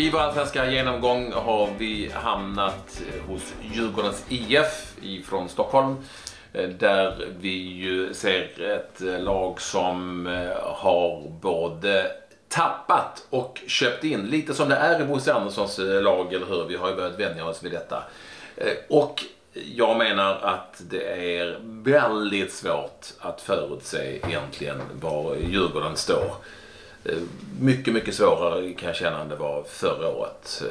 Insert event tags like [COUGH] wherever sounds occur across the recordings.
I vår allsvenska genomgång har vi hamnat hos Djurgårdens IF från Stockholm. Eh, där vi ju ser ett lag som eh, har både tappat och köpt in. Lite som det är i Bosse Anderssons eh, lag, eller hur? Vi har ju börjat vänja oss vid detta. Och jag menar att det är väldigt svårt att förutse egentligen var Djurgården står. Mycket, mycket svårare kan jag känna än det var förra året.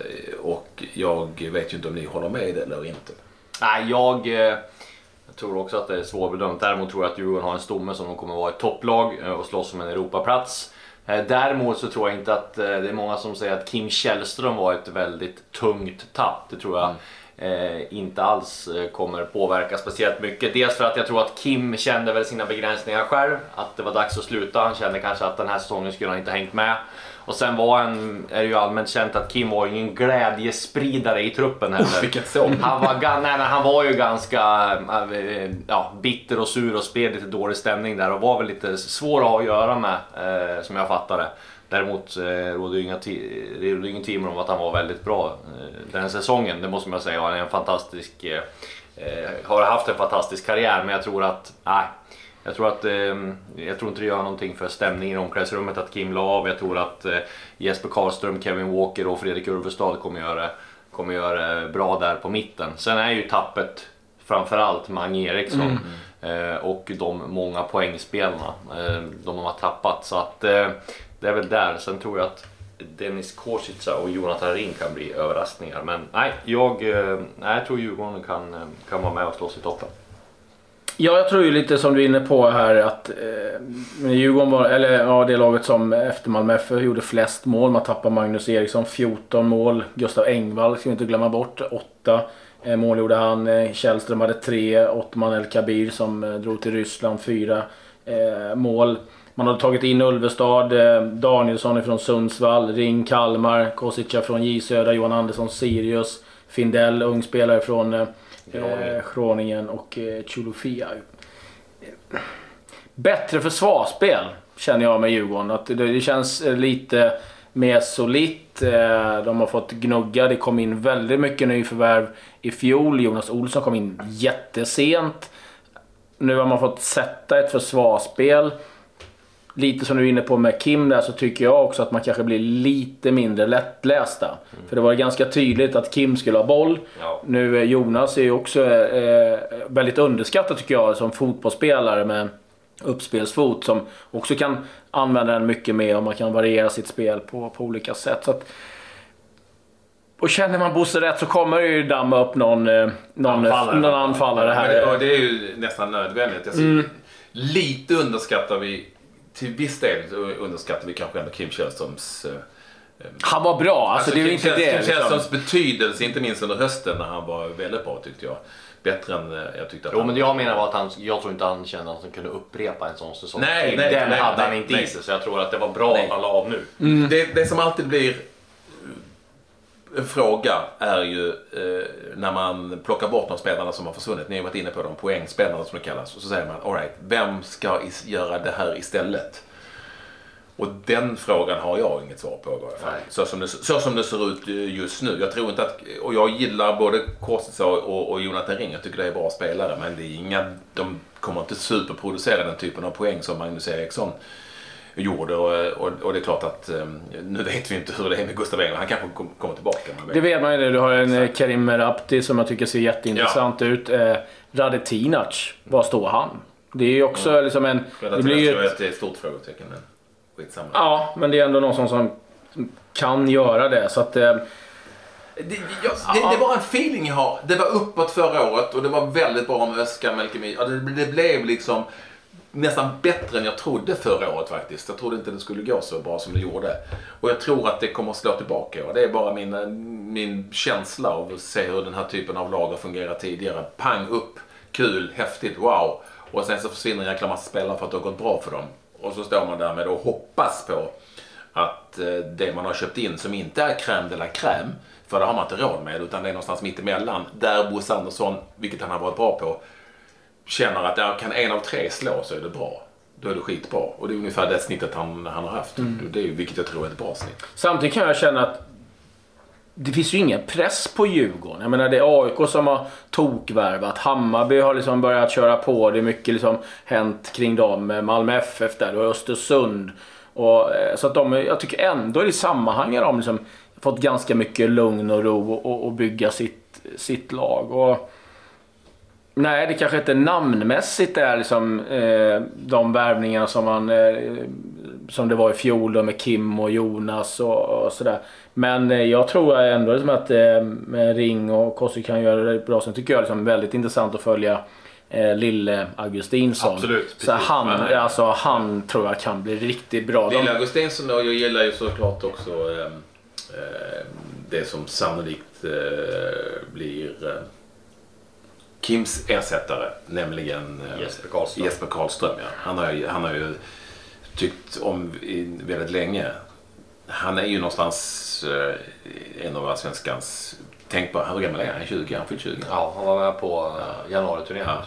Och jag vet ju inte om ni håller med eller inte. Nej, jag, jag tror också att det är svårbedömt. Däremot tror jag att Djurgården har en stomme som de kommer vara ett topplag och slåss om en Europaplats. Däremot så tror jag inte att det är många som säger att Kim Källström var ett väldigt tungt tapp. Det tror jag mm eh, inte alls eh, kommer påverka speciellt mycket. Dels för att jag tror att Kim kände väl sina begränsningar själv, att det var dags att sluta. Han kände kanske att den här säsongen skulle han inte hängt med. Och sen var han, är det ju allmänt känt att Kim var ingen glädjespridare i truppen heller. [LAUGHS] Han var, nej, men han var ju ganska eh, ja, bitter och sur och spred lite dålig stämning där och var väl lite svår att ha att göra med, eh, som jag fattade. Däremot eh, råder det inga ingen tvivel om att han var väldigt bra eh, den säsongen. Det måste man säga. Han är en fantastisk, eh, eh, har haft en fantastisk karriär men jag tror att, nej. Jag tror, att, jag tror inte det gör någonting för stämningen i omklädningsrummet att Kim la av. Jag tror att Jesper Karlström, Kevin Walker och Fredrik Ulvestad kommer göra, kommer göra bra där på mitten. Sen är ju tappet framförallt Mange Eriksson mm. och de många poängspelarna de har tappat. Så att det är väl där. Sen tror jag att Dennis Kosica och Jonathan Ring kan bli överraskningar. Men nej, jag, eh, nej, jag tror Djurgården kan, eh, kan vara med och slåss i toppen. Ja, jag tror ju lite som du är inne på här att eh, Djurgården var, eller ja, det laget som efter Malmö FF gjorde flest mål. Man tappade Magnus Eriksson 14 mål. Gustav Engvall ska vi inte glömma bort, 8 eh, mål gjorde han. Eh, Källström hade 3. Ottman El Kabir som eh, drog till Ryssland 4 eh, mål. Man hade tagit in Ulvestad, eh, Danielsson från Sundsvall, Ring Kalmar, Kosica från J Södra, Johan Andersson Sirius, Findell, ung spelare från eh, Groningen och eh, Chulufia. Bättre försvarsspel känner jag med Djurgården. Att det, det känns eh, lite mer solitt. Eh, de har fått gnugga. Det kom in väldigt mycket nyförvärv i fjol. Jonas Olsson kom in jättesent. Nu har man fått sätta ett försvarsspel lite som du är inne på med Kim där så tycker jag också att man kanske blir lite mindre lättlästa. Mm. För det var ganska tydligt att Kim skulle ha boll. Ja. Nu eh, Jonas är ju också eh, väldigt underskattad tycker jag som fotbollsspelare med uppspelsfot som också kan använda den mycket mer och man kan variera sitt spel på, på olika sätt. Så att, och känner man Bosse rätt så kommer det ju damma upp någon, eh, någon anfallare, någon anfallare här. Ja, det, det, är ju nästan nödvändigt. Alltså, mm. Lite underskattar vi till viss del underskattar vi kanske ändå Kim Källströms eh, han var bra, alltså, alltså det är inte det. Kim Källströms liksom. betydelse, inte minst under hösten när han var väldigt bra tyckte jag. Bättre än eh, jag tyckte att Jo han men jag menar var att han, jag tror inte han kände att han kunde upprepa en sån säsong. Nej, nej, Den nej, hade nej, han inte nej. i sig så jag tror att det var bra nej. att han la av nu. Mm. Det, det som alltid blir fråga är ju eh, när man plockar bort de spelarna som har försvunnit. Ni har varit inne på de poängspelarna som det kallas. Och så säger man, alright, vem ska göra det här istället? Och den frågan har jag inget svar på i varje fall. Så som, det, så som det ser ut just nu. Jag tror inte att, och jag gillar både Korsitsa och, och Jonathan Ring. Jag tycker det är bra spelare. Men det är inga, de kommer inte superproducera den typen av poäng som Magnus Eriksson gjorde. Och, och, och, det är klart att um, nu vet vi inte hur det är med Gustav Engvall. Han kanske kommer tillbaka. Det vet man ju. Du har en så. Karim Merabti som jag tycker ser jätteintressant ja. ut. Eh, Radetinac, var står han? Det är ju också mm. liksom en... Radetinac det blir ju ett, ett stort frågetecken. Men skitsamma. Ja, men det är ändå någon som, som kan göra det. Så att, eh, det, jag, det, det, var en feeling jag har. Det var uppåt förra året och det var väldigt bra med Özcan Melkemi. Ja, det, det blev liksom nästan bättre än jag trodde förra året faktiskt. Jag trodde inte det skulle gå så bra som det gjorde. Och jag tror att det kommer att slå tillbaka. Och det är bara min, min känsla av att se hur den här typen av lag har fungerat tidigare. Pang upp, kul, häftigt, wow. Och sen så försvinner en jäkla massa spelare för att det har gått bra för dem. Och så står man där med och hoppas på att eh, det man har köpt in som inte är crème de la crème, för det har man inte råd med, utan det är någonstans mittemellan. Där Bosse Andersson, vilket han har varit bra på, känner att ja, kan en av tre slå så är det bra. Då är det skitbra. Och det är ungefär det snittet han, han har haft. Mm. Det är, vilket jag tror är ett bra snitt. Samtidigt kan jag känna att det finns ju ingen press på Djurgården. Jag menar det är AIK som har tokvärvat. Hammarby har liksom börjat köra på. Det är mycket liksom hänt kring dem. Malmö FF där och Östersund. Och, eh, så att de, jag tycker ändå i sammanhang har de liksom fått ganska mycket lugn och ro och, och bygga sitt, sitt lag. Och, Nej, det kanske inte namnmässigt är liksom, eh, de värvningarna som, man, eh, som det var i fjol då med Kim och Jonas och, och sådär. Men eh, jag tror ändå liksom att eh, Ring och Kossi kan göra det bra. Sen tycker jag liksom väldigt intressant att följa eh, Lille Augustinsson. Absolut, Så han, alltså, han tror jag kan bli riktigt bra. Lille Augustinsson och jag gillar ju såklart också eh, det som sannolikt blir Kims ersättare, nämligen eh, Jesper Karlström. Jesper Karlström ja. han, har, han har ju tyckt om väldigt länge. Han är ju någonstans eh, en av svenskans Tänk på, hur gammal är han? Han är 20? Han fyllt 20? Ja, han var med på uh, januariturnén. Ja.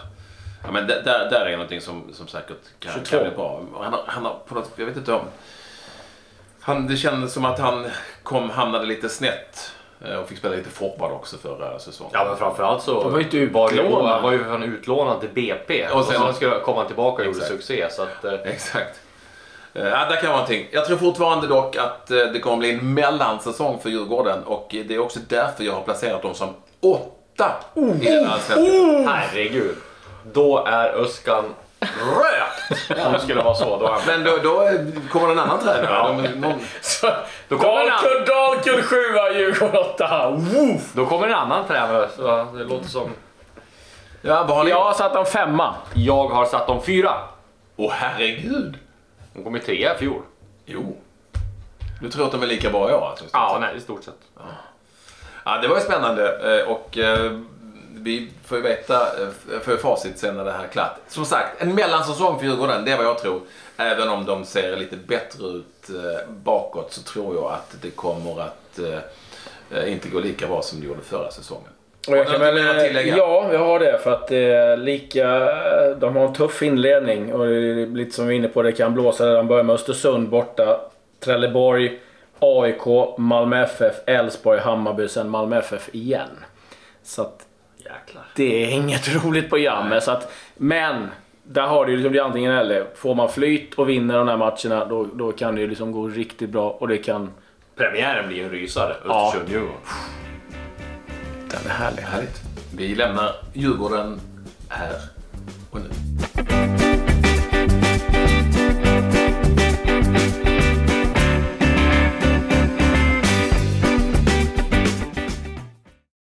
Ja, men där, där är någonting som, som säkert kan, 22. kan bli bra. Han har, han har på något, jag vet inte om... Han, det kändes som att han kom, hamnade lite snett eh, och fick spela lite forward också förra säsongen. Ja men framförallt så De var inte var ju, han var ju fan utlånad till BP. Och Och sen- sen, skulle komma tillbaka och gjorde succé. Så att, eh, [LAUGHS] Exakt. Eh, Ja, där kan vara någonting. Jag tror fortfarande dock att eh, det kommer bli en mellansäsong för Djurgården och eh, det är också därför jag har placerat dem som åtta i den allsvenska. herregud. Då är Öskan rökt! Om det skulle vara så. Då. Men då, då kommer en annan tränare. De- någon- Då kommer en annan- Dalkurd, Dalkurd 7 Djurgården 8. Woof! Då kommer en annan tränare. Så det låter som... Ja, vad har ni? Jag har satt en femma. Jag har satt dem fyra. Åh herregud. De kom ju trea i fjol. Jo. Du tror att de är lika bra i år alltså? Ja, nej, i stort sett. Ja, det var ju spännande eh, och eh, vi får ju veta, eh, får facit sen när det här är klart. Som sagt, en mellansäsong för Djurgården, det är vad jag tror. Även om de ser lite bättre ut eh, bakåt så tror jag att det kommer att eh, eh, inte gå lika bra som det gjorde förra säsongen. Och jag kan väl, ja, jag har det. För att är lika... De har en tuff inledning och lite som vi är inne på, det kan blåsa. De börjar med Östersund borta, Trelleborg, AIK, Malmö FF, Elfsborg, Hammarby, sen Malmö FF igen. Så att Jäklar. det är inget roligt program. Så att, men där har du ju liksom det antingen eller. Får man flyt och vinner de här matcherna då, då kan det ju liksom gå riktigt bra och det kan... Premiären blir en rysare. Ja. Östersund-Djurgården. Den är härlig. Härligt. Vi lämnar Djurgården här och nu.